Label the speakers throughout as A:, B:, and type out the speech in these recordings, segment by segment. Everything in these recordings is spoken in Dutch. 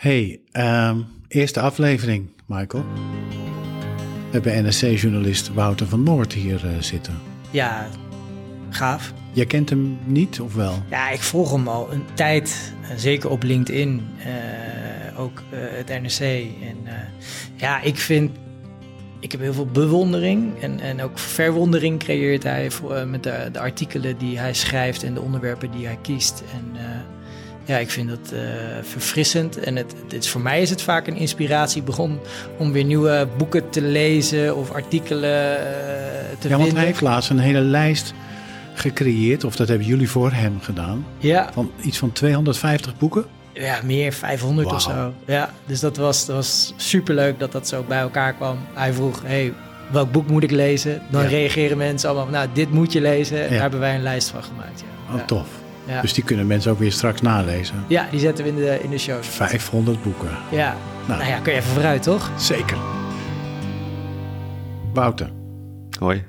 A: Hey, ehm, eerste aflevering, Michael. We hebben NSC-journalist Wouter van Noord hier uh, zitten.
B: Ja, gaaf.
A: Jij kent hem niet, of wel?
B: Ja, ik volg hem al een tijd, uh, zeker op LinkedIn, uh, ook het NRC. En ja, ik vind, ik heb heel veel bewondering en, en ook verwondering creëert hij voor, met de, de, artikelen die hij schrijft en de onderwerpen die hij kiest. En ja, ik vind dat uh, verfrissend. En het, het, voor mij is het vaak een inspiratie om weer nieuwe boeken te lezen of artikelen uh, te
A: ja,
B: want
A: hij heeft laatst een hele lijst gecreëerd, of dat hebben jullie voor hem gedaan.
B: Ja.
A: Van iets van 250 boeken.
B: Ja, meer, 500 wow. of zo. Ja, dus dat was, dat was superleuk dat dat zo bij elkaar kwam. Hij vroeg, hey, welk boek moet ik lezen? Dan ja. reageren mensen allemaal, nou, dit moet je lezen. En ja. daar hebben wij een lijst van gemaakt. Ja.
A: Oh, tof. Ja. Dus die kunnen mensen ook weer straks nalezen.
B: Ja, die zetten we in de, in de show.
A: 500 boeken.
B: Ja, nou, nou ja, kun je even vooruit, toch?
A: Zeker. Wouter.
C: Hoi.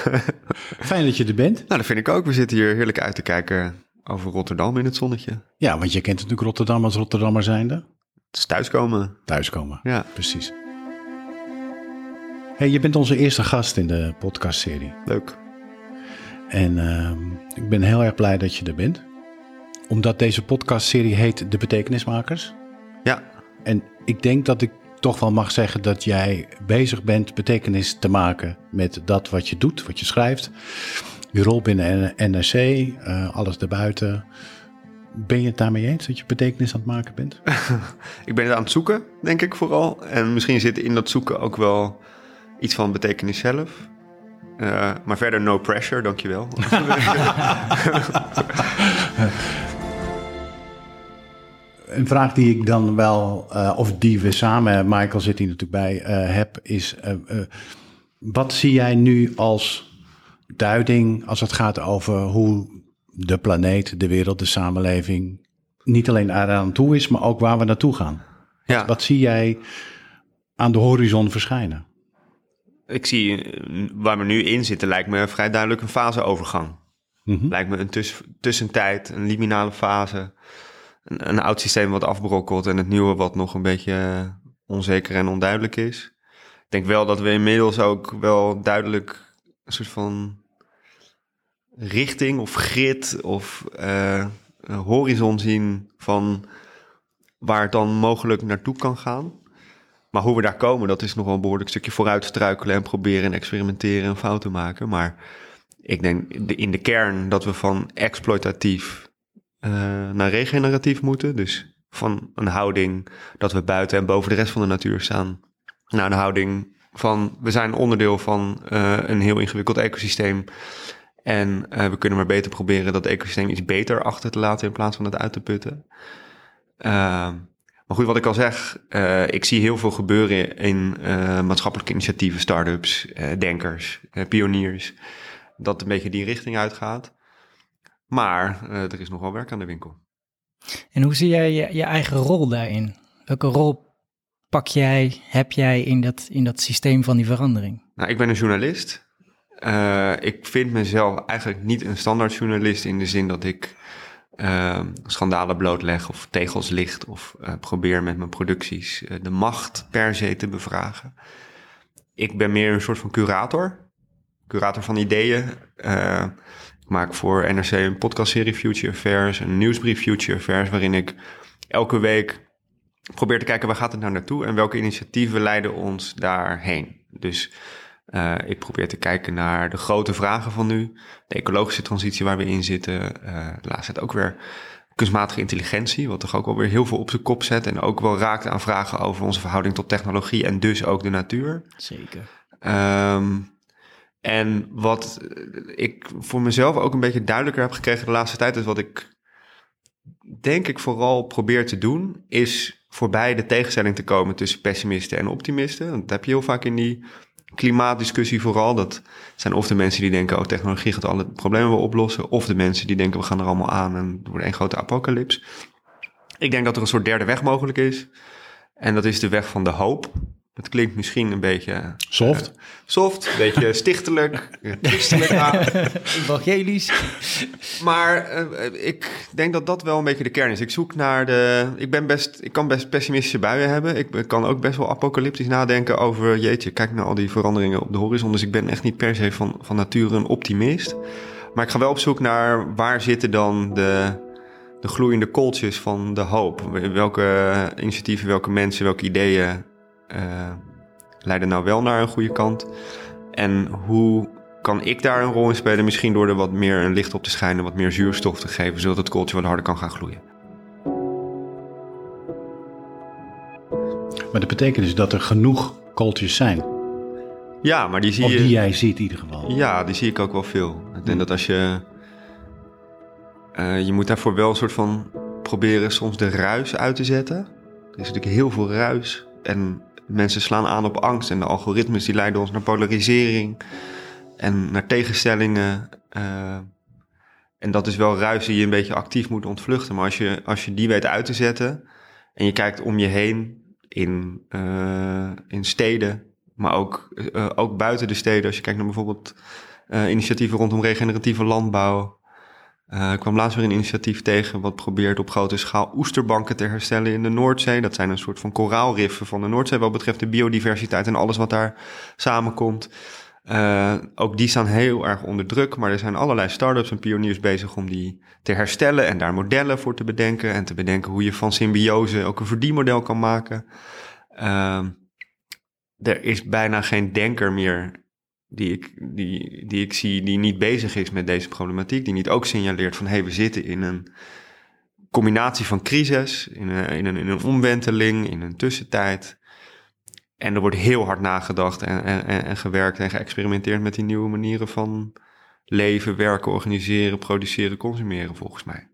A: Fijn dat je er bent.
C: Nou, dat vind ik ook. We zitten hier heerlijk uit te kijken over Rotterdam in het zonnetje.
A: Ja, want je kent natuurlijk Rotterdam als Rotterdammer zijnde.
C: Het is thuiskomen.
A: Thuiskomen,
C: ja.
A: Precies. Hey, je bent onze eerste gast in de podcastserie.
C: Leuk.
A: En uh, ik ben heel erg blij dat je er bent. Omdat deze podcastserie heet De Betekenismakers.
C: Ja.
A: En ik denk dat ik toch wel mag zeggen dat jij bezig bent betekenis te maken met dat wat je doet, wat je schrijft. Je rol binnen NRC, uh, alles daarbuiten. Ben je het daarmee eens dat je betekenis aan het maken bent?
C: ik ben het aan het zoeken, denk ik vooral. En misschien zit in dat zoeken ook wel iets van betekenis zelf. Uh, maar verder no pressure, dankjewel.
A: Een vraag die ik dan wel, uh, of die we samen, Michael zit hier natuurlijk bij, uh, heb, is: wat zie jij nu als duiding als het gaat over hoe de planeet, de wereld, de samenleving niet alleen eraan toe is, maar ook waar we naartoe gaan?
C: Ja.
A: Wat, wat zie jij aan de horizon verschijnen?
C: Ik zie waar we nu in zitten, lijkt me vrij duidelijk een faseovergang. Mm -hmm. Lijkt me een tuss tussentijd, een liminale fase. Een, een, oud systeem wat afbrokkelt en het nieuwe wat nog een beetje onzeker en onduidelijk is. Ik denk wel dat we inmiddels ook wel duidelijk een soort van richting of grid of uh, horizon zien van waar het dan mogelijk naartoe kan gaan. Maar hoe we daar komen, dat is nog wel een behoorlijk stukje vooruit struikelen en proberen en experimenteren en fouten maken. Maar ik denk in de kern dat we van exploitatief uh, naar regeneratief moeten. Dus van een houding dat we buiten en boven de rest van de natuur staan, naar een houding van we zijn onderdeel van uh, een heel ingewikkeld ecosysteem. En uh, we kunnen maar beter proberen dat ecosysteem iets beter achter te laten in plaats van het uit te putten. Uh, maar goed, wat ik al zeg, uh, ik zie heel veel gebeuren in uh, maatschappelijke initiatieven, start-ups, uh, denkers, pioniers. Dat een beetje die richting uitgaat. Maar er is nog wel werk aan de winkel.
B: En hoe zie jij je, je, eigen rol daarin? Welke rol pak jij, heb jij in dat, in dat systeem van die verandering?
C: Nou, ik ben een journalist. ik vind mezelf eigenlijk niet een standaard journalist in de zin dat ik uh, schandalen blootleg of tegels licht of uh, probeer met mijn producties uh, de macht per se te bevragen. Ik ben meer een soort van curator, curator van ideeën. ik maak voor NRC een podcastserie Future Affairs, een nieuwsbrief Future Affairs, waarin ik elke week probeer te kijken waar gaat het nou naartoe en welke initiatieven leiden ons daarheen. Dus uh, ik probeer te kijken naar de grote vragen van nu. De ecologische transitie waar we in zitten. Uh, laatst het ook weer kunstmatige intelligentie, wat toch ook wel weer heel veel op zijn kop zet. En ook wel raakt aan vragen over onze verhouding tot technologie en dus ook de natuur.
B: Zeker.
C: Um, en wat ik voor mezelf ook een beetje duidelijker heb gekregen de laatste tijd, is wat ik denk ik vooral probeer te doen, is voorbij de tegenstelling te komen tussen pessimisten en optimisten. Dat heb je heel vaak in die klimaatdiscussie vooral. Dat zijn of de mensen die denken, oh, technologie gaat alle problemen wel oplossen. Of de mensen die denken, we gaan er allemaal aan en het wordt één grote apocalyps. Ik denk dat er een soort derde weg mogelijk is. En dat is de weg van de hoop. Het klinkt misschien een beetje...
A: Soft.
C: Uh, soft, een beetje stichtelijk,
B: Evangelisch.
C: maar uh, ik denk dat dat wel een beetje de kern is. Ik zoek naar de... Ik, ben best, ik kan best pessimistische buien hebben. Ik, ik kan ook best wel apocalyptisch nadenken over... Jeetje, kijk naar al die veranderingen op de horizon. Dus ik ben echt niet per se van, van nature een optimist. Maar ik ga wel op zoek naar waar zitten dan de, de gloeiende kooltjes van de hoop. Welke initiatieven, welke mensen, welke ideeën uh, leiden nou wel naar een goede kant? En hoe kan ik daar een rol in spelen? Misschien door er wat meer een licht op te schijnen, wat meer zuurstof te geven, zodat het kooltje wat harder kan gaan gloeien.
A: Maar dat betekent dus dat er genoeg kooltjes zijn.
C: Ja, maar die zie
A: of
C: je...
A: die jij ziet in ieder geval.
C: Ja, die zie ik ook wel veel. Ik denk dat als je... Uh, je moet daarvoor wel een soort van proberen soms de ruis uit te zetten. Er is natuurlijk heel veel ruis. En mensen slaan aan op angst. En de algoritmes die leiden ons naar polarisering. En naar tegenstellingen. Uh, en dat is wel ruis die je een beetje actief moet ontvluchten. Maar als je, als je die weet uit te zetten... en je kijkt om je heen in, uh, in steden maar ook, uh, ook buiten de steden. Als je kijkt naar bijvoorbeeld initiatieven rondom regeneratieve landbouw. Uh, ik kwam laatst weer een initiatief tegen wat probeert op grote schaal oesterbanken te herstellen in de Noordzee. Dat zijn een soort van koraalriffen van de Noordzee wat betreft de biodiversiteit en alles wat daar samenkomt. Uh, ook die staan heel erg onder druk, maar er zijn allerlei start-ups en pioniers bezig om die te herstellen en daar modellen voor te bedenken en te bedenken hoe je van symbiose ook een verdienmodel kan maken. Uh, er is bijna geen denker meer die ik, die, die ik zie die niet bezig is met deze problematiek. Die niet ook signaleert van hé, hey, we zitten in een combinatie van crisis, in een, in, een, in een omwenteling, in een tussentijd. En er wordt heel hard nagedacht en, en, en gewerkt en geëxperimenteerd met die nieuwe manieren van leven, werken, organiseren, produceren, consumeren, volgens mij.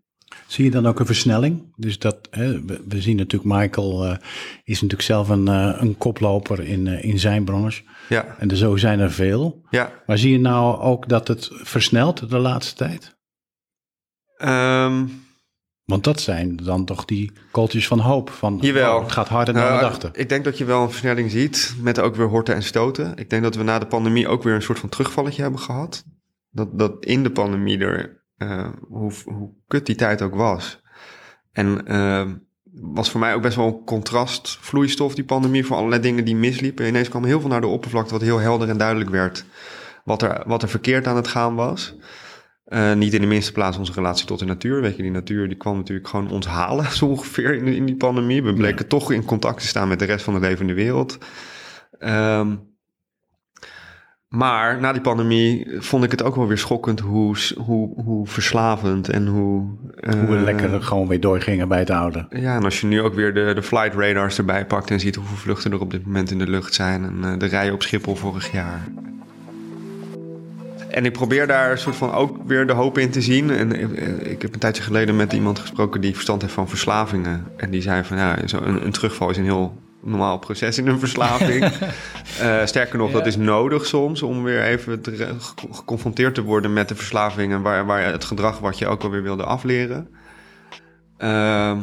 A: Zie je dan ook een versnelling? Dus dat, hè, we, we, zien natuurlijk, Michael uh, is natuurlijk zelf een, uh, een koploper in, uh, in zijn branche.
C: Ja.
A: En er, zo zijn er veel.
C: Ja.
A: Maar zie je nou ook dat het versnelt de laatste tijd?
C: Um,
A: Want dat zijn dan toch die kooltjes van hoop. Van,
C: Jawel.
A: Oh, het gaat harder dan we dachten.
C: Ik denk dat je wel een versnelling ziet, met ook weer horten en stoten. Ik denk dat we na de pandemie ook weer een soort van terugvalletje hebben gehad. Dat, dat in de pandemie er hoe, hoe kut die tijd ook was. En uh, was voor mij ook best wel een contrastvloeistof, die pandemie, voor allerlei dingen die misliepen. Ineens kwam heel veel naar de oppervlakte, wat heel helder en duidelijk werd. Wat er, wat er verkeerd aan het gaan was. Uh, niet in de minste plaats onze relatie tot de natuur. Weet je, die natuur die kwam natuurlijk gewoon ons halen, zo ongeveer, in, in die pandemie. We bleken ja. toch in contact te staan met de rest van de levende wereld. Um, maar na die pandemie vond ik het ook wel weer schokkend hoe, hoe, hoe verslavend en hoe...
A: Uh, hoe we lekker gewoon weer doorgingen bij het oude.
C: Ja, en als je nu ook weer de, de flight radars erbij pakt en ziet hoeveel vluchten er op dit moment in de lucht zijn. En uh, de rijen op Schiphol vorig jaar. En ik probeer daar een soort van ook weer de hoop in te zien. En ik heb een tijdje geleden met iemand gesproken die verstand heeft van verslavingen. En die zei van ja, zo een, een terugval is een heel normaal proces in een verslaving. uh, sterker nog, ja. dat is nodig soms om weer even te, geconfronteerd te worden met de verslaving en waar, waar het gedrag wat je ook alweer wilde afleren. Uh,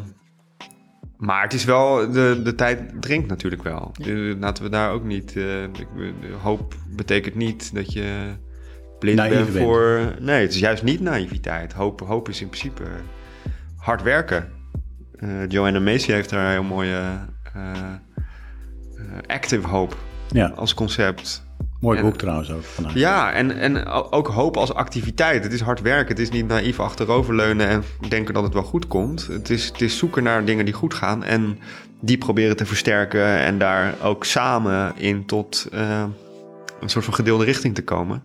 C: maar het is wel, de, de tijd dringt natuurlijk wel. Ja. Laten we daar ook niet. Uh, hoop betekent niet dat je blind
A: Naïef
C: bent voor. Nee, het is juist niet naïviteit. Hoop, hoop is in principe hard werken. Uh, Joanna Macy heeft daar een heel mooie uh, active hope
A: ja.
C: als concept.
A: Mooi
C: en,
A: boek trouwens ook.
C: Ja, en, en ook hoop als activiteit. Het is hard werken. Het is niet naïef achteroverleunen en denken dat het wel goed komt. Het is, het is zoeken naar dingen die goed gaan en die proberen te versterken en daar ook samen in tot uh, een soort van gedeelde richting te komen.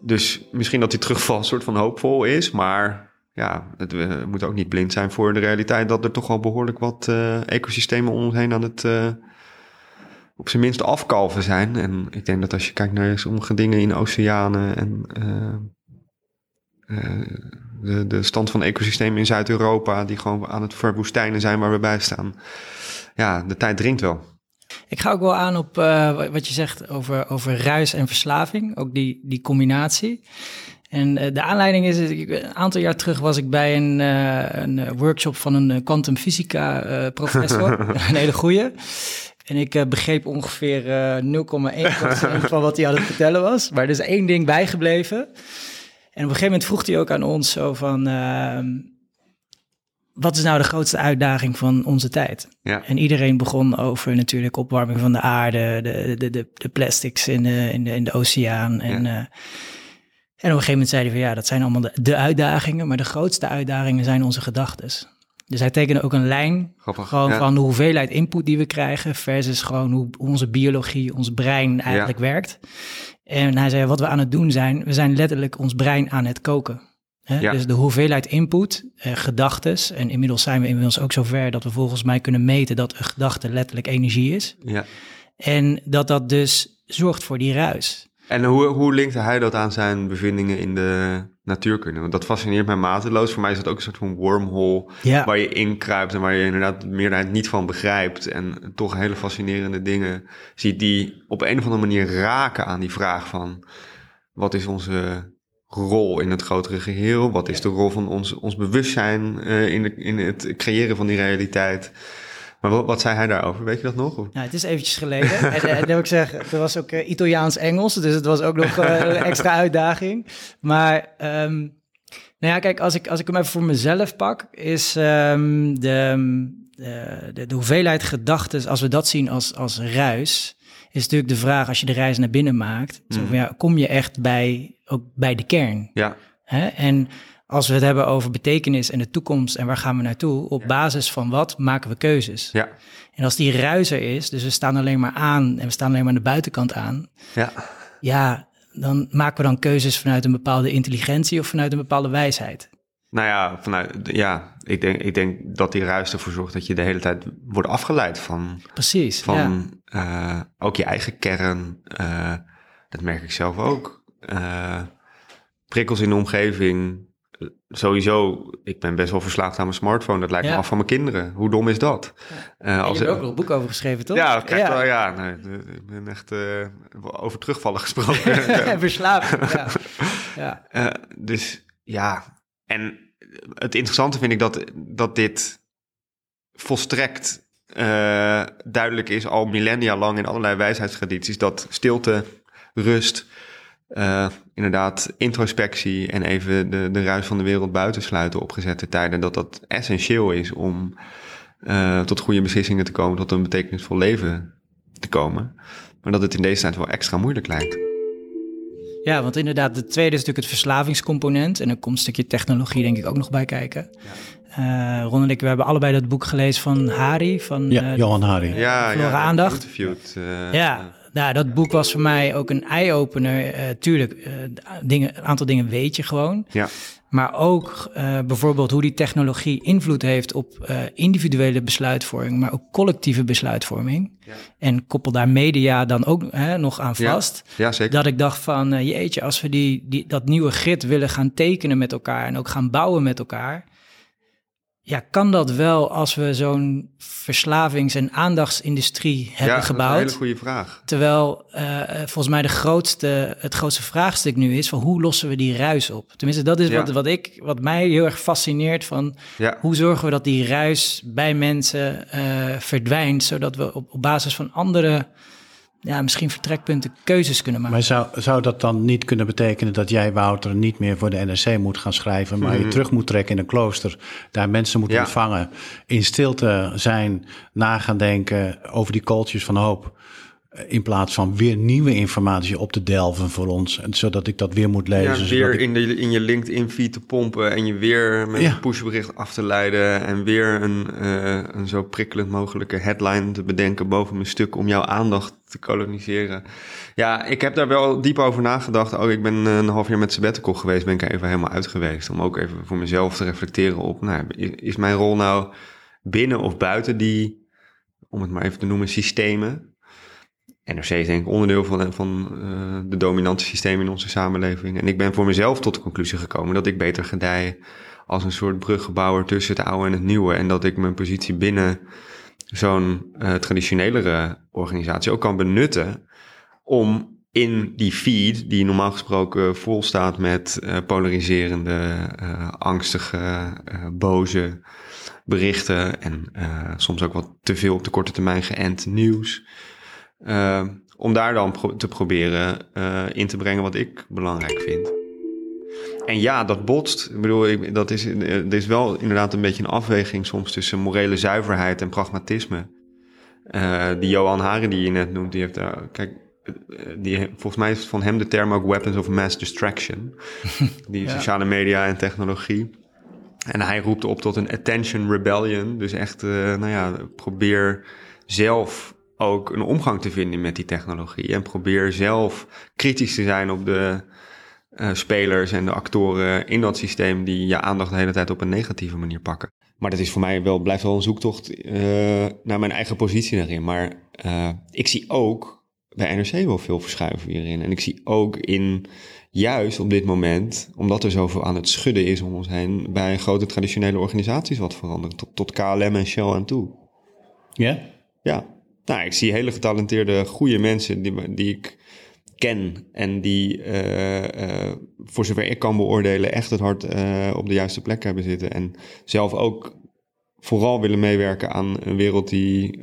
C: Dus misschien dat die terugval een soort van hoopvol is, maar ja, het, we moeten ook niet blind zijn voor de realiteit dat er toch al behoorlijk wat uh, ecosystemen om ons heen aan het uh, op zijn minst afkalven zijn. En ik denk dat als je kijkt naar sommige dingen in de oceanen en uh, de, de stand van ecosystemen in Zuid-Europa, die gewoon aan het verwoestijnen zijn waar we bij staan. Ja, de tijd dringt wel.
B: Ik ga ook wel aan op uh, wat je zegt over, over ruis en verslaving, ook die, die combinatie. En de aanleiding is, een aantal jaar terug was ik bij een, een workshop van een quantumfysica professor, een hele goeie. En ik uh, begreep ongeveer uh, 0,1% van wat hij aan het vertellen was. Maar er is één ding bijgebleven. En op een gegeven moment vroeg hij ook aan ons zo van... Ehm, wat is nou de grootste uitdaging van onze tijd?
C: Ja.
B: En iedereen begon over natuurlijk opwarming van de aarde, de, de, de, de plastics in de, in, de, in de oceaan. En, ja. uh, en op een gegeven moment zeiden we van ja, dat zijn allemaal de, de uitdagingen, maar de grootste uitdagingen zijn onze gedachten. Dus hij tekende ook een lijn
C: Grappig,
B: gewoon
C: ja.
B: van de hoeveelheid input die we krijgen versus gewoon hoe onze biologie, ons brein eigenlijk werkt. En hij zei wat we aan het doen zijn, we zijn letterlijk ons brein aan het koken. Hè?
C: Ja.
B: Dus de hoeveelheid input, eh, gedachtes. En inmiddels zijn we inmiddels ook zover dat we volgens mij kunnen meten dat een gedachte letterlijk energie is.
C: Ja.
B: En dat dat dus zorgt voor die ruis.
C: En hoe, hoe linkte hij dat aan zijn bevindingen in de natuurkunde? Want dat fascineert mij mateloos. Voor mij is dat ook een soort van wormhole
B: Ja.
C: waar je inkruipt en waar je inderdaad de meerderheid niet van begrijpt. En toch hele fascinerende dingen ziet die op een of andere manier raken aan die vraag van wat is onze rol in het grotere geheel? Wat is de rol van ons, ons bewustzijn uh, in, de, in het creëren van die realiteit? Maar wat, wat, zei hij daarover? Weet je dat nog?
B: Nou, het is eventjes geleden. en, en dan wil ik zeggen, het was ook uh, Italiaans-Engels, dus het was ook nog uh, een extra uitdaging. Maar um, nou ja, kijk, als ik, als ik hem even voor mezelf pak, is um, de, de, de, de, hoeveelheid gedachten, als we dat zien als, als ruis, is natuurlijk de vraag, als je de reis naar binnen maakt, mm. zo van, ja, kom je echt bij, ook bij de kern?
C: Ja.
B: Hè? En als we het hebben over betekenis en de toekomst en waar gaan we naartoe, op ja. basis van wat maken we keuzes?
C: Ja.
B: En als die ruizer is, dus we staan alleen maar aan en we staan alleen maar aan de buitenkant aan,
C: ja,
B: ja dan maken we dan keuzes vanuit een bepaalde intelligentie of vanuit een bepaalde wijsheid.
C: Nou ja, vanuit, ja ik, denk, ik denk dat die ruis ervoor zorgt dat je de hele tijd wordt afgeleid van,
B: Precies,
C: van ja. uh, ook je eigen kern. Uh, dat merk ik zelf ook. Uh, prikkels in de omgeving, sowieso, ik ben best wel verslaafd aan mijn smartphone. Dat lijkt
B: Ja.
C: me af van mijn kinderen. Hoe dom is dat?
B: Ja. Uh, als je hebt ook nog een boek over geschreven, toch?
C: Ja, ja. Wel, ja nee, ik ben echt uh, over terugvallen gesproken.
B: verslaafd, ja. ja.
C: Uh, dus ja, en het interessante vind ik dat, dat dit volstrekt duidelijk is al millennia lang in allerlei wijsheidstradities dat stilte, rust, uh, inderdaad introspectie en even de, de ruis van de wereld buitensluiten op gezette tijden, dat dat essentieel is om uh, tot goede beslissingen te komen, tot een betekenisvol leven te komen. Maar dat het in deze tijd wel extra moeilijk lijkt.
B: Ja, want inderdaad, de tweede is natuurlijk het verslavingscomponent. En er komt een stukje technologie denk ik ook nog bij kijken. Ja. Uh, Ron en ik, we hebben allebei dat boek gelezen van Hari. Van,
A: ja, uh, Johan Hari.
C: Ja, ja,
B: aandacht.
C: Interviewd, uh,
B: ja, nou, dat boek was voor mij ook een eye-opener. tuurlijk, dingen, een aantal dingen weet je gewoon.
C: Ja.
B: Maar ook uh, bijvoorbeeld hoe die technologie invloed heeft op individuele besluitvorming, maar ook collectieve besluitvorming.
C: Ja.
B: En koppel daar media dan ook hè, nog aan vast.
C: Ja, ja zeker.
B: Dat ik dacht van, jeetje, als we die, die, dat nieuwe grid willen gaan tekenen met elkaar en ook gaan bouwen met elkaar. Ja, kan dat wel als we zo'n verslavings- en aandachtsindustrie hebben
C: ja,
B: gebouwd?
C: Dat is een hele goede vraag.
B: Terwijl uh, volgens mij de grootste, het grootste vraagstuk nu is van hoe lossen we die ruis op? Tenminste, dat is
C: Ja.
B: wat, wat, ik, wat mij heel erg fascineert van
C: Ja.
B: hoe zorgen we dat die ruis bij mensen uh, verdwijnt, zodat we op, op basis van andere, ja, misschien vertrekpunten keuzes kunnen maken.
A: Maar zou, zou dat dan niet kunnen betekenen dat jij, Wouter, niet meer voor de NRC moet gaan schrijven, maar je terug moet trekken in een klooster, daar mensen moet
C: Mhm. Ja.
A: ontvangen, in stilte zijn, na gaan denken over die kooltjes van hoop, in plaats van weer nieuwe informatie op te delven voor ons, zodat ik dat weer moet lezen.
C: Ja, weer
A: ik-
C: in, de, in je LinkedIn-feed te pompen en je weer met
A: Ja.
C: een pushbericht af te leiden en weer een, eh, een zo prikkelend mogelijke headline te bedenken boven mijn stuk om jouw aandacht te koloniseren. Ja, ik heb daar wel diep over nagedacht. Ook ik ben eh, een half jaar met sabbatical geweest, ben ik er even helemaal uit geweest. Om ook even voor mezelf te reflecteren op, nou, is mijn rol nou binnen of buiten die, om het maar even te noemen, systemen? NRC is denk ik onderdeel van, van eh, de dominante systemen in onze samenleving. En ik ben voor mezelf tot de conclusie gekomen dat ik beter gedij als een soort bruggebouwer tussen het oude en het nieuwe. En dat ik mijn positie binnen zo'n eh, traditionelere organisatie ook kan benutten om in die feed, die normaal gesproken vol staat met eh, polariserende, angstige, boze berichten en soms ook wat te veel op de korte termijn geënt nieuws. Om daar dan te proberen in te brengen wat ik belangrijk vind. En ja, dat botst. Ik bedoel, ik, dat is, er is wel inderdaad een beetje een afweging soms tussen morele zuiverheid en pragmatisme. Uh, die Johan Haren die je net noemt, die heeft daar, kijk, eh, die, volgens mij is van hem de term ook weapons of mass distraction. die sociale media en technologie. En hij roept op tot een attention rebellion. Dus echt, nou ja, probeer zelf ook een omgang te vinden met die technologie. En probeer zelf kritisch te zijn op de uh, spelers en de actoren in dat systeem die je aandacht de hele tijd op een negatieve manier pakken. Maar dat is voor mij wel, blijft wel een zoektocht uh, naar mijn eigen positie daarin. Maar uh, ik zie ook bij NRC wel veel verschuiven hierin. En ik zie ook in, juist op dit moment, omdat er zoveel aan het schudden is om ons heen, bij grote traditionele organisaties wat veranderen. Tot, tot KLM en Shell aan toe.
A: Ja?
C: Ja. Nou, ik zie hele getalenteerde, goede mensen die, die ik ken en die, uh, voor zover ik kan beoordelen, echt het hart uh, op de juiste plek hebben zitten. En zelf ook vooral willen meewerken aan een wereld die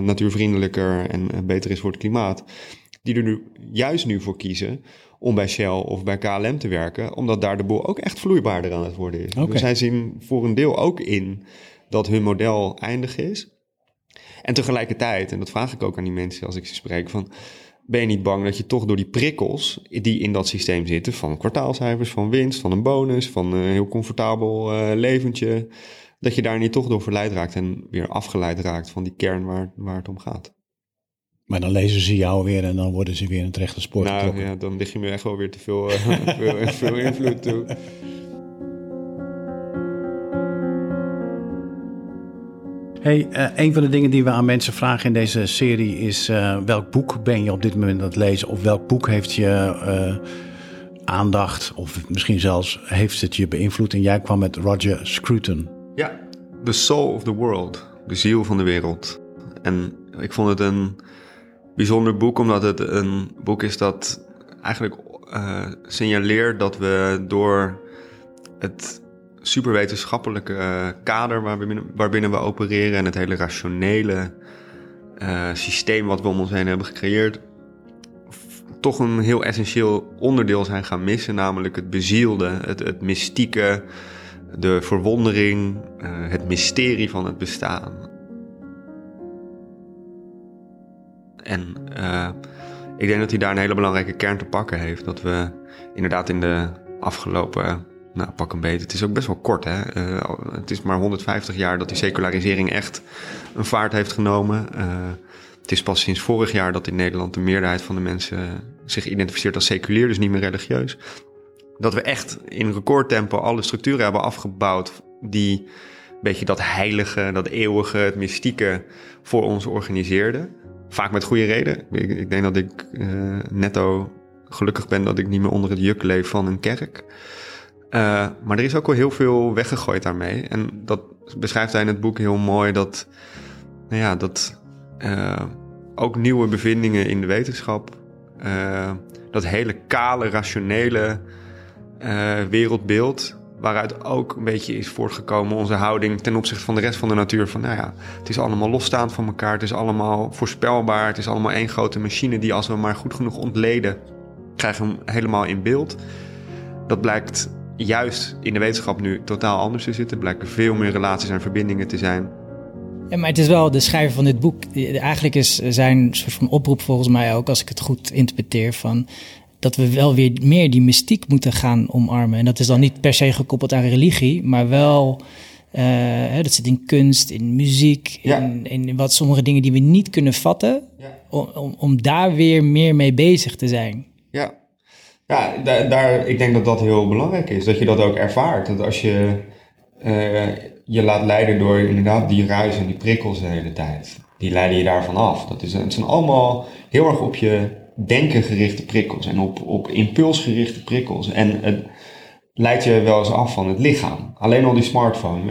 C: natuurvriendelijker en beter is voor het klimaat. Die er nu juist nu voor kiezen om bij Shell of bij KLM te werken, omdat daar de boel ook echt vloeibaarder aan het worden is. Okay. Dus zij zien voor een deel ook in dat hun model eindig is. En tegelijkertijd, en dat vraag ik ook aan die mensen als ik ze spreek, van ben je niet bang dat je toch door die prikkels die in dat systeem zitten, van kwartaalcijfers, van winst, van een bonus, van een heel comfortabel uh, leventje, dat je daar niet toch door verleid raakt en weer afgeleid raakt van die kern waar, waar het om gaat.
A: Maar dan lezen ze jou weer en dan worden ze weer in het rechte spoor
C: nou, ja, dan lig je me echt wel weer te veel, uh, veel, veel invloed toe.
A: Hey, uh, een van de dingen die we aan mensen vragen in deze serie is: uh, welk boek ben je op dit moment aan het lezen? Of welk boek heeft je uh, aandacht, of misschien zelfs heeft het je beïnvloed? En jij kwam met Roger Scruton.
C: Ja, The Soul of the World, de ziel van de wereld. En ik vond het een bijzonder boek, omdat het een boek is dat eigenlijk signaleert dat we door het superwetenschappelijke uh, kader waarbinnen, waarbinnen we opereren en het hele rationele uh, systeem wat we om ons heen hebben gecreëerd, toch een heel essentieel onderdeel zijn gaan missen, namelijk het bezielde, het, het mystieke, de verwondering, uh, het mysterie van het bestaan. En ik denk dat hij daar een hele belangrijke kern te pakken heeft. Dat we inderdaad in de afgelopen nou, pak een beet. Het is ook best wel kort. Hè? Uh, het is maar 150 jaar dat die secularisering echt een vaart heeft genomen. Uh, het is pas sinds vorig jaar dat in Nederland de meerderheid van de mensen zich identificeert als seculier, dus niet meer religieus. Dat we echt in recordtempo alle structuren hebben afgebouwd die een beetje dat heilige, dat eeuwige, het mystieke voor ons organiseerden. Vaak met goede reden. Ik, ik denk dat ik uh, netto gelukkig ben dat ik niet meer onder het juk leef van een kerk. Uh, maar er is ook wel heel veel weggegooid daarmee. En dat beschrijft hij in het boek heel mooi dat, nou ja, dat uh, ook nieuwe bevindingen in de wetenschap, uh, dat hele kale, rationele wereldbeeld, waaruit ook een beetje is voortgekomen onze houding ten opzichte van de rest van de natuur. Van nou ja, het is allemaal losstaand van elkaar, het is allemaal voorspelbaar, het is allemaal één grote machine die als we maar goed genoeg ontleden, krijgen we hem helemaal in beeld. Dat blijkt juist in de wetenschap nu totaal anders te zitten. Blijken veel meer relaties en verbindingen te zijn.
B: Ja, maar het is wel de schrijver van dit boek. Eigenlijk is zijn soort van oproep volgens mij ook, als ik het goed interpreteer, van dat we wel weer meer die mystiek moeten gaan omarmen. En dat is dan niet per se gekoppeld aan religie, maar wel. Uh, dat zit in kunst, in muziek, in, in, wat sommige dingen die we niet kunnen vatten, ja. om, om, om daar weer meer mee bezig te zijn.
C: Ja, ja, daar, ik denk dat dat heel belangrijk is. Dat je dat ook ervaart. Dat als je uh, je laat leiden door inderdaad die ruis en die prikkels de hele tijd. Die leiden je daarvan af. Dat is, het zijn allemaal heel erg op je denken gerichte prikkels. En op, op impuls gerichte prikkels. En het leidt je wel eens af van het lichaam. Alleen al die smartphone.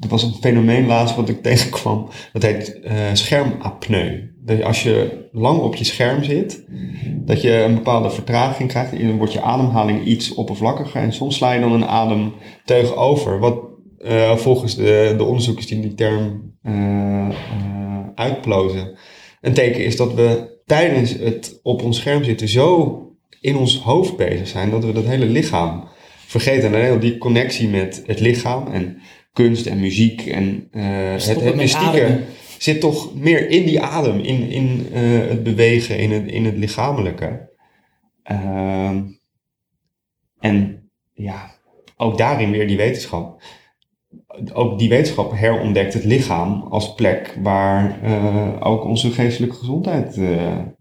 C: Er was een fenomeen laatst wat ik tegenkwam. Dat heet uh, schermapneu. Dat als je lang op je scherm zit, dat je een bepaalde vertraging krijgt. Dan wordt je ademhaling iets oppervlakkiger. En soms sla je dan een ademteug over. Wat uh, volgens de, de, onderzoekers die die term uh, uitplozen, een teken is dat we tijdens het op ons scherm zitten zo in ons hoofd bezig zijn dat we dat hele lichaam vergeten. En heel die connectie met het lichaam en kunst en muziek en uh, het, het mystieke zit toch meer in die adem, in, in uh, het bewegen, in het, in het lichamelijke. Uh, en ja, ook daarin weer die wetenschap. Ook die wetenschap herontdekt het lichaam als plek waar uh, ook onze geestelijke gezondheid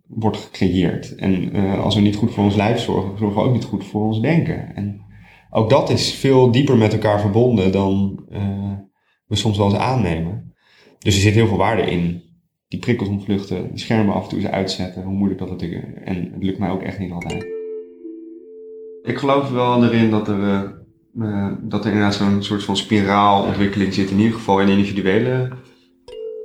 C: wordt gecreëerd. En als we niet goed voor ons lijf zorgen, zorgen we ook niet goed voor ons denken. En ook dat is veel dieper met elkaar verbonden dan uh, we soms wel eens aannemen. Dus er zit heel veel waarde in. Die prikkels ontvluchten, de schermen af en toe eens uitzetten, hoe moeilijk dat is. En het lukt mij ook echt niet altijd. Ik geloof wel erin dat er, uh, uh, dat er inderdaad zo'n soort van spiraalontwikkeling zit, in ieder geval in individuele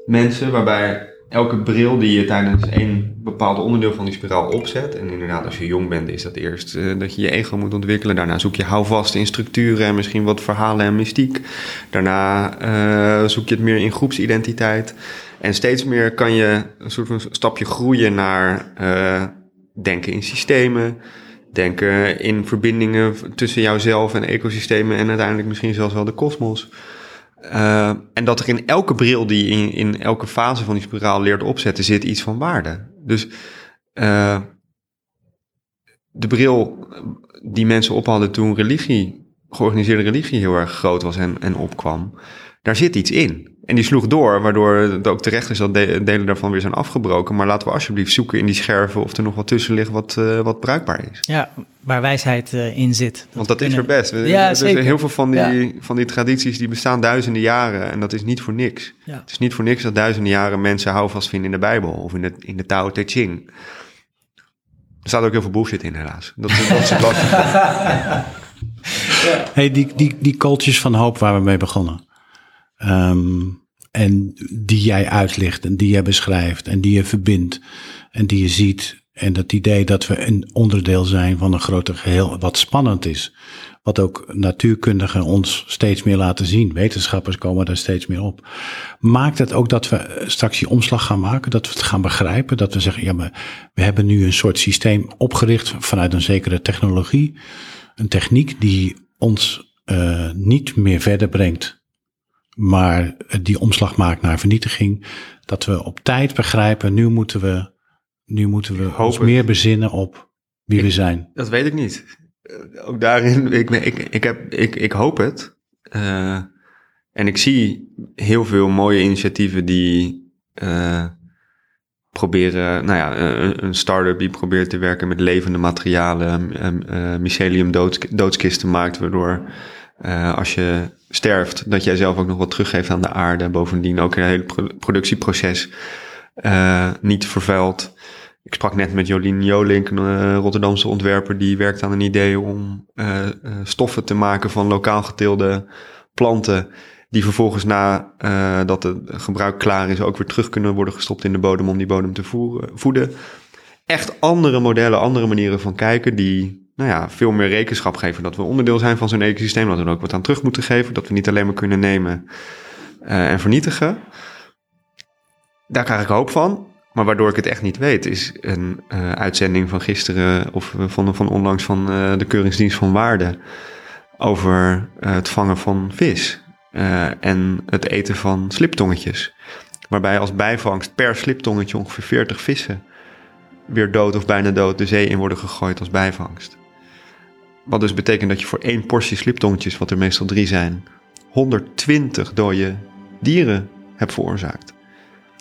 C: mensen, waarbij elke bril die je tijdens een bepaald onderdeel van die spiraal opzet. En inderdaad, als je jong bent, is dat eerst uh, dat je je ego moet ontwikkelen. Daarna zoek je houvast in structuren en misschien wat verhalen en mystiek. Daarna uh, zoek je het meer in groepsidentiteit. En steeds meer kan je een soort van stapje groeien naar uh, denken in systemen. Denken in verbindingen tussen jouzelf en ecosystemen en uiteindelijk misschien zelfs wel de kosmos. Uh, en dat er in elke bril die in, in elke fase van die spiraal leert opzetten, zit iets van waarde. Dus uh, de bril die mensen op hadden toen religie, georganiseerde religie heel erg groot was en, en opkwam, daar zit iets in. En die sloeg door, waardoor het ook terecht is dat delen daarvan weer zijn afgebroken. Maar laten we alsjeblieft zoeken in die scherven of er nog wat tussen ligt wat, uh, wat bruikbaar is.
B: Ja, waar wijsheid uh, in zit. Dat
C: Want dat is er best. Ja, er zijn heel veel van die, ja. van die tradities die bestaan duizenden jaren en dat is niet voor niks. Ja. Het is niet voor niks dat duizenden jaren mensen houvast vinden in de Bijbel of in de, in de Tao Te Ching. Er staat ook heel veel bullshit in, helaas. Dat, dat is het
A: ja. Hey, die, die, die kooltjes van hoop waar we mee begonnen. Um, en die jij uitlicht en die jij beschrijft en die je verbindt en die je ziet. En dat idee dat we een onderdeel zijn van een groter geheel, wat spannend is. Wat ook natuurkundigen ons steeds meer laten zien. Wetenschappers komen daar steeds meer op. Maakt het ook dat we straks die omslag gaan maken, dat we het gaan begrijpen, dat we zeggen, ja, maar we hebben nu een soort systeem opgericht vanuit een zekere technologie, een techniek die ons uh, niet meer verder brengt maar die omslag maakt naar vernietiging. Dat we op tijd begrijpen, nu moeten we, nu moeten we ons meer bezinnen op wie
C: ik,
A: we zijn.
C: Dat weet ik niet. Uh, ook daarin, ik, ik, ik, heb, ik, ik hoop het. Uh, en ik zie heel veel mooie initiatieven die uh, proberen, nou ja, een, een start-up die probeert te werken met levende materialen, mycelium doods, doodskisten maakt, waardoor uh, als je sterft, dat jij zelf ook nog wat teruggeeft aan de aarde. Bovendien ook een hele productieproces uh, niet vervuilt. Ik sprak net met Jolien Jolink, een uh, Rotterdamse ontwerper, die werkt aan een idee om stoffen te maken van lokaal geteelde planten. Die vervolgens na dat het gebruik klaar is ook weer terug kunnen worden gestopt in de bodem om die bodem te voeren, voeden. Echt andere modellen, andere manieren van kijken die nou ja, veel meer rekenschap geven. Dat we onderdeel zijn van zo'n ecosysteem. Dat we er ook wat aan terug moeten geven. Dat we niet alleen maar kunnen nemen uh, en vernietigen. Daar krijg ik hoop van. Maar waardoor ik het echt niet weet, is een uh, uitzending van gisteren of van, van onlangs van uh, de Keuringsdienst van Waarde over het vangen van vis en het eten van sliptongetjes. Waarbij als bijvangst per sliptongetje ongeveer 40 vissen weer dood of bijna dood de zee in worden gegooid als bijvangst. Wat dus betekent dat je voor één portie sliptongetjes, wat er meestal drie zijn, 120 dode dieren hebt veroorzaakt.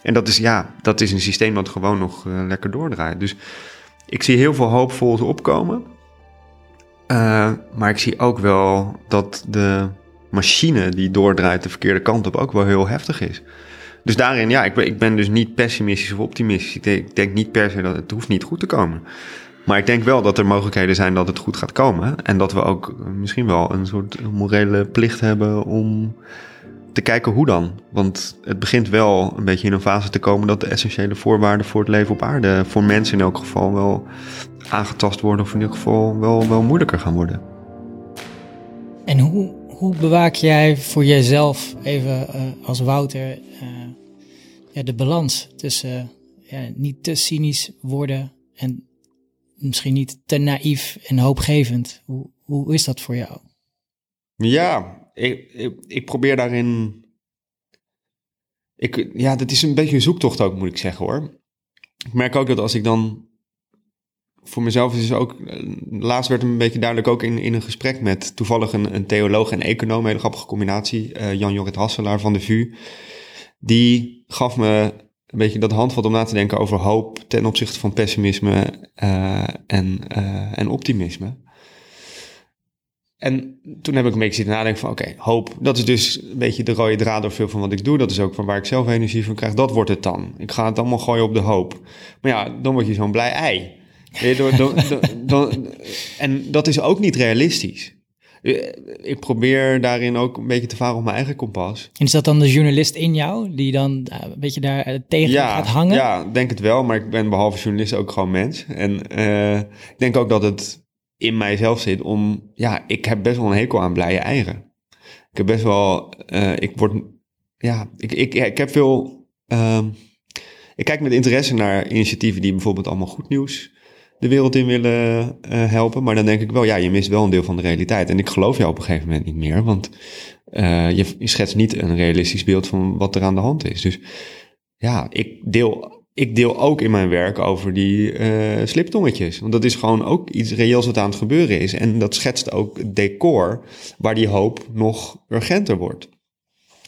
C: En dat is, ja, dat is een systeem dat gewoon nog uh, lekker doordraait. Dus ik zie heel veel hoopvol opkomen. Uh, maar ik zie ook wel dat de machine die doordraait de verkeerde kant op ook wel heel heftig is. Dus daarin, ja, ik ben, ik ben dus niet pessimistisch of optimistisch. Ik denk niet per se dat het hoeft niet goed te komen. Maar ik denk wel dat er mogelijkheden zijn dat het goed gaat komen. En dat we ook misschien wel een soort morele plicht hebben om te kijken hoe dan. Want het begint wel een beetje in een fase te komen dat de essentiële voorwaarden voor het leven op aarde, voor mensen in elk geval, wel aangetast worden. Of in ieder geval wel, wel moeilijker gaan worden.
B: En hoe, hoe bewaak jij voor jezelf, even uh, als Wouter, uh, ja, de balans tussen ja, niet te cynisch worden en misschien niet te naïef en hoopgevend? Hoe, hoe is dat voor jou?
C: Ja, ik, ik, probeer daarin. Ik, ja, dat is een beetje een zoektocht ook, moet ik zeggen hoor. Ik merk ook dat als ik dan. Voor mezelf is het ook. Laatst werd het een beetje duidelijk ook in, in een gesprek met toevallig een, een theoloog en econoom, een hele grappige combinatie, uh, Jan-Jorrit Hasselaar van de VU. Die gaf me een beetje dat handvat om na te denken over hoop ten opzichte van pessimisme uh, en, uh, en optimisme. En toen heb ik een beetje zitten nadenken van oké, hoop, dat is dus een beetje de rode draad door veel van wat ik doe. Dat is ook van waar ik zelf energie van krijg. Dat wordt het dan. Ik ga het allemaal gooien op de hoop. Maar ja, dan word je zo'n blij ei. en dat is ook niet realistisch. Ik probeer daarin ook een beetje te varen op mijn eigen kompas.
B: En is dat dan de journalist in jou die dan eh, een beetje daar eh, tegen gaat hangen?
C: Ja, denk het wel. Maar ik ben behalve journalist ook gewoon mens. En uh, ik denk ook dat het in mijzelf zit om, ja, ik heb best wel een hekel aan blije eieren. Ik heb best wel, uh, ik word, ja, ik, ik, ik heb veel, uh, ik kijk met interesse naar initiatieven die bijvoorbeeld allemaal goed nieuws de wereld in willen uh, helpen. Maar dan denk ik wel, ja, je mist wel een deel van de realiteit. En ik geloof jou op een gegeven moment niet meer, want uh, je, schetst niet een realistisch beeld van wat er aan de hand is. Dus ja, ik deel ik deel ook in mijn werk over die uh, sliptongetjes. Want dat is gewoon ook iets reëels wat aan het gebeuren is. En dat schetst ook decor waar die hoop nog urgenter wordt.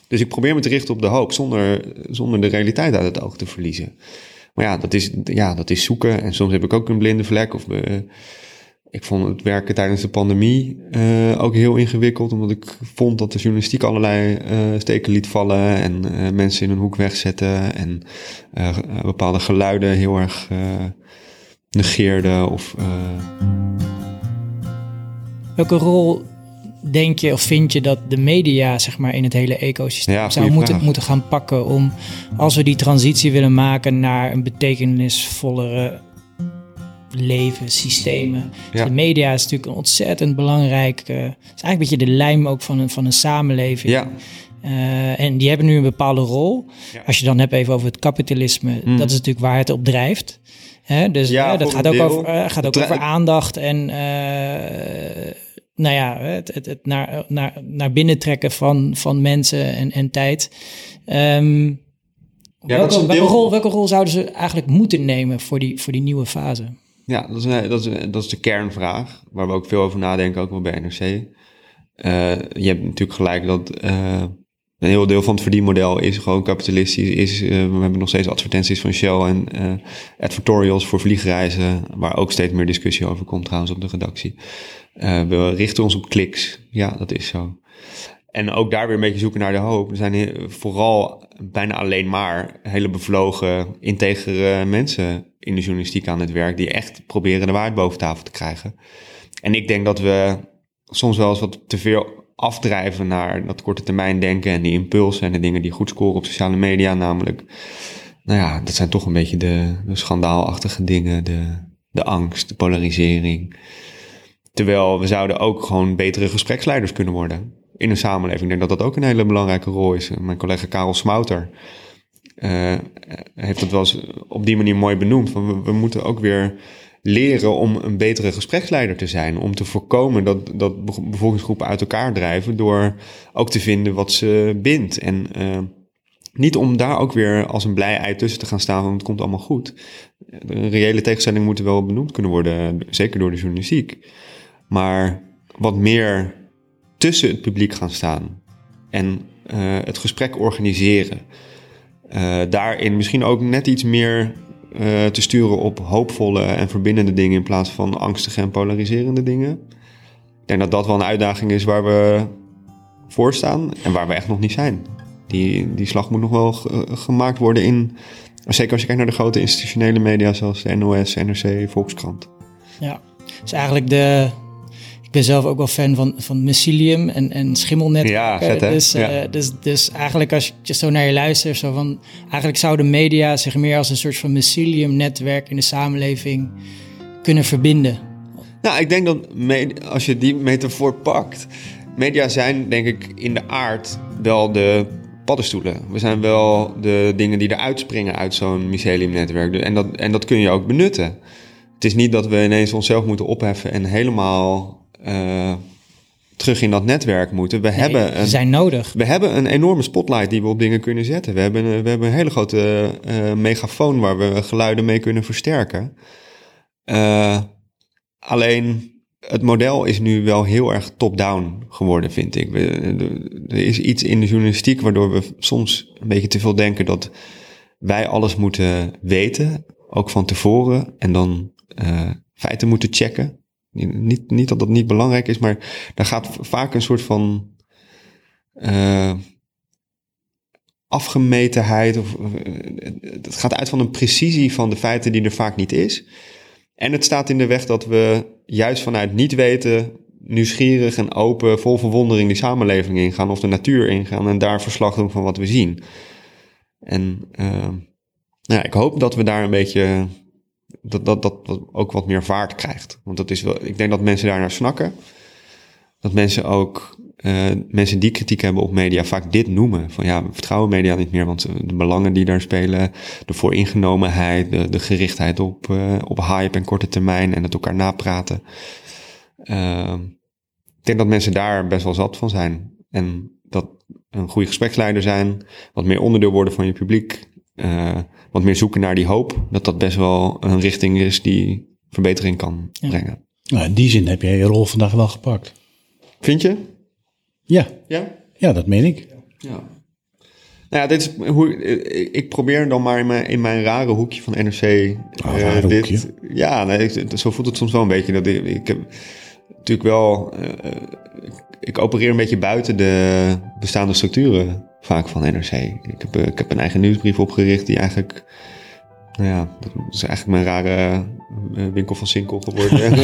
C: Dus ik probeer me te richten op de hoop zonder, zonder de realiteit uit het oog te verliezen. Maar ja dat, is, ja, dat is zoeken. En soms heb ik ook een blinde vlek. Of uh, ik vond het werken tijdens de pandemie uh, ook heel ingewikkeld, omdat ik vond dat de journalistiek allerlei uh, steken liet vallen en mensen in een hoek wegzetten en bepaalde geluiden heel erg negeerde. Of,
B: Welke rol denk je of vind je dat de media zeg maar, in het hele ecosysteem ja, zou moeten, moeten gaan pakken om, als we die transitie willen maken naar een betekenisvollere leven, systemen. Dus de media is natuurlijk een ontzettend belangrijk. Uh, is eigenlijk een beetje de lijm ook van een, van een samenleving. Ja. Uh, en die hebben nu een bepaalde rol. Als je dan hebt even over het kapitalisme, mm. dat is natuurlijk waar het op drijft. Hè? Dus ja, dat gaat ook, over, uh, gaat ook over aandacht en nou ja, het, het, het, naar, naar, naar binnen trekken van, van mensen en, en tijd. Um, ja, welke, welke, rol, welke rol zouden ze eigenlijk moeten nemen voor die, voor die nieuwe fase?
C: Ja, dat is, dat, is, dat is de kernvraag, waar we ook veel over nadenken, ook wel bij NRC. Uh, je hebt natuurlijk gelijk dat uh, een heel deel van het verdienmodel is gewoon kapitalistisch. Is, uh, we hebben nog steeds advertenties van Shell en advertorials voor vliegreizen, waar ook steeds meer discussie over komt trouwens op de redactie. we richten ons op kliks, ja, dat is zo. En ook daar weer een beetje zoeken naar de hoop. Er zijn vooral bijna alleen maar hele bevlogen, integere mensen in de journalistiek aan het werk die echt proberen de waarheid boven tafel te krijgen. En ik denk dat we soms wel eens wat te veel afdrijven naar dat korte termijn denken en die impulsen en de dingen die goed scoren op sociale media, namelijk, nou ja, dat zijn toch een beetje de, de schandaalachtige dingen, de, de angst, de polarisering. Terwijl we zouden ook gewoon betere gespreksleiders kunnen worden in een samenleving. Ik denk dat dat ook een hele belangrijke rol is. Mijn collega Karel Smouter uh, heeft het wel eens op die manier mooi benoemd. Van we, we, moeten ook weer leren om een betere gespreksleider te zijn. Om te voorkomen dat, dat bevolkingsgroepen uit elkaar drijven. Door ook te vinden wat ze bindt. En uh, niet om daar ook weer als een blij ei tussen te gaan staan, want het komt allemaal goed. Reële tegenstellingen moeten wel benoemd kunnen worden, zeker door de journalistiek. Maar wat meer tussen het publiek gaan staan en uh, het gesprek organiseren. Uh, daarin misschien ook net iets meer uh, te sturen op hoopvolle en verbindende dingen in plaats van angstige en polariserende dingen. Ik denk dat dat wel een uitdaging is waar we voor staan en waar we echt nog niet zijn. Die, die slag moet nog wel gemaakt worden in, zeker als je kijkt naar de grote institutionele media zoals de NOS, NRC, Volkskrant.
B: Ja, dus eigenlijk de, ben zelf ook wel fan van, van mycelium en, en schimmelnetwerken.
C: Ja, vet, hè?
B: Dus,
C: Ja.
B: eh, dus, dus eigenlijk als je zo naar je luistert, zo van, eigenlijk zouden media zich meer als een soort van mycelium-netwerk in de samenleving kunnen verbinden.
C: Nou, ik denk dat als je die metafoor pakt, media zijn denk ik in de aard wel de paddenstoelen. We zijn wel de dingen die eruit springen uit zo'n myceliumnetwerk. En dat, en dat kun je ook benutten. Het is niet dat we ineens onszelf moeten opheffen en helemaal eh, terug in dat netwerk moeten. We, hebben
B: Ze
C: een,
B: zijn nodig.
C: we hebben een enorme spotlight die we op dingen kunnen zetten. We hebben, een- we hebben een hele grote eh, megafoon waar we geluiden mee kunnen versterken. Eh, alleen het model is nu wel heel erg top-down geworden, vind ik. We- Er is iets in de journalistiek waardoor we soms een beetje te veel denken dat wij alles moeten weten, ook van tevoren, en dan feiten moeten checken. Niet, niet dat dat niet belangrijk is, maar daar gaat vaak een soort van eh, afgemetenheid. Of, eh, het gaat uit van een precisie van de feiten die er vaak niet is. En het staat in de weg dat we juist vanuit niet weten, nieuwsgierig en open, vol verwondering die samenleving ingaan of de natuur ingaan en daar verslag doen van wat we zien. En eh, nou ja, ik hoop dat we daar een beetje dat, dat, dat, ook wat meer vaart krijgt. Want dat is wel, ik denk dat mensen daar naar snakken. Dat mensen ook, eh, mensen die kritiek hebben op media, vaak dit noemen. Van ja, we vertrouwen media niet meer, want de belangen die daar spelen, de vooringenomenheid, de, de gerichtheid op, eh, op hype en korte termijn en het elkaar napraten. Ehm, ik denk dat mensen daar best wel zat van zijn. En dat een goede gespreksleider zijn, wat meer onderdeel worden van je publiek, eh, wat meer zoeken naar die hoop, dat dat best wel een richting is die verbetering kan
B: Ja.
C: brengen.
A: Nou, in die zin heb jij je rol vandaag wel gepakt.
C: Vind je?
A: Ja,
C: Ja?
A: ja dat meen ik.
C: Ja. Nou ja, dit is hoe, ik- ik probeer dan maar in mijn, in mijn rare hoekje van NRC. eh,
A: rare
C: dit,
A: hoekje.
C: Ja, nee, ik- zo voelt het soms wel een beetje. Dat ik, ik heb natuurlijk wel. eh, ik, ik opereer een beetje buiten de bestaande structuren vaak van NRC. Ik heb, eh, ik heb een eigen nieuwsbrief opgericht die eigenlijk. Nou ja, dat is eigenlijk mijn rare eh, winkel van Sinkel geworden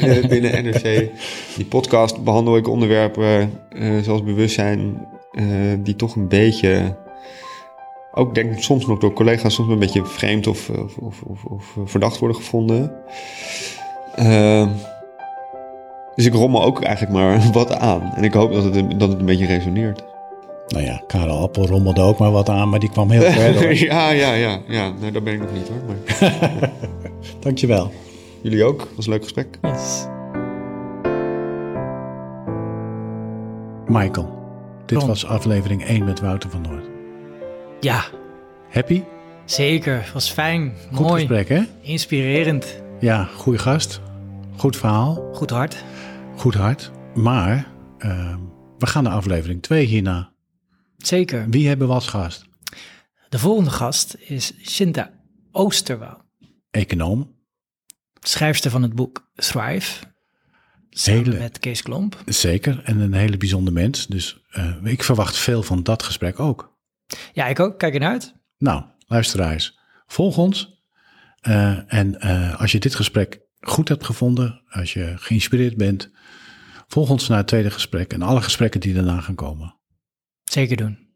C: binnen, binnen NRC. Die podcast behandel ik onderwerpen eh, zoals bewustzijn, die toch een beetje, ook denk ik soms nog door collega's, soms een beetje vreemd of, of, of, of, verdacht worden gevonden. Dus ik rommel ook eigenlijk maar wat aan. En ik hoop dat het, dat het een beetje resoneert.
A: Nou ja, Karel Appel rommelde ook maar wat aan, maar die kwam heel ver door.
C: ja, ja, ja, ja. Nou, daar ben ik nog niet hoor. Maar
A: Dankjewel.
C: jullie ook. Dat was een leuk gesprek.
B: Yes.
A: Michael, dit
B: Ron.
A: was aflevering 1 met Wouter van Noord.
B: Ja,
A: Happy?
B: zeker. Was fijn.
A: Goed
B: Mooi.
A: gesprek, hè?
B: Inspirerend.
A: Ja, goede gast. Goed verhaal.
B: Goed hart.
A: Goed hart. Maar ehm, we gaan naar aflevering 2 hierna.
B: Zeker.
A: Wie hebben we als gast?
B: De volgende gast is Shinta Oosterwouw.
A: Econoom.
B: Schrijfster van het boek Thrive. Samen
A: Hele-
B: met Kees Klomp.
A: Zeker. En een hele bijzonder mens. Dus eh, ik verwacht veel van dat gesprek ook.
B: Ja, ik ook. Kijk ernaar uit.
A: Nou, luisteraars, volg ons. Eh, en eh, als je dit gesprek goed hebt gevonden, als je geïnspireerd bent, volg ons naar het tweede gesprek en alle gesprekken die daarna gaan komen.
B: Zeker doen.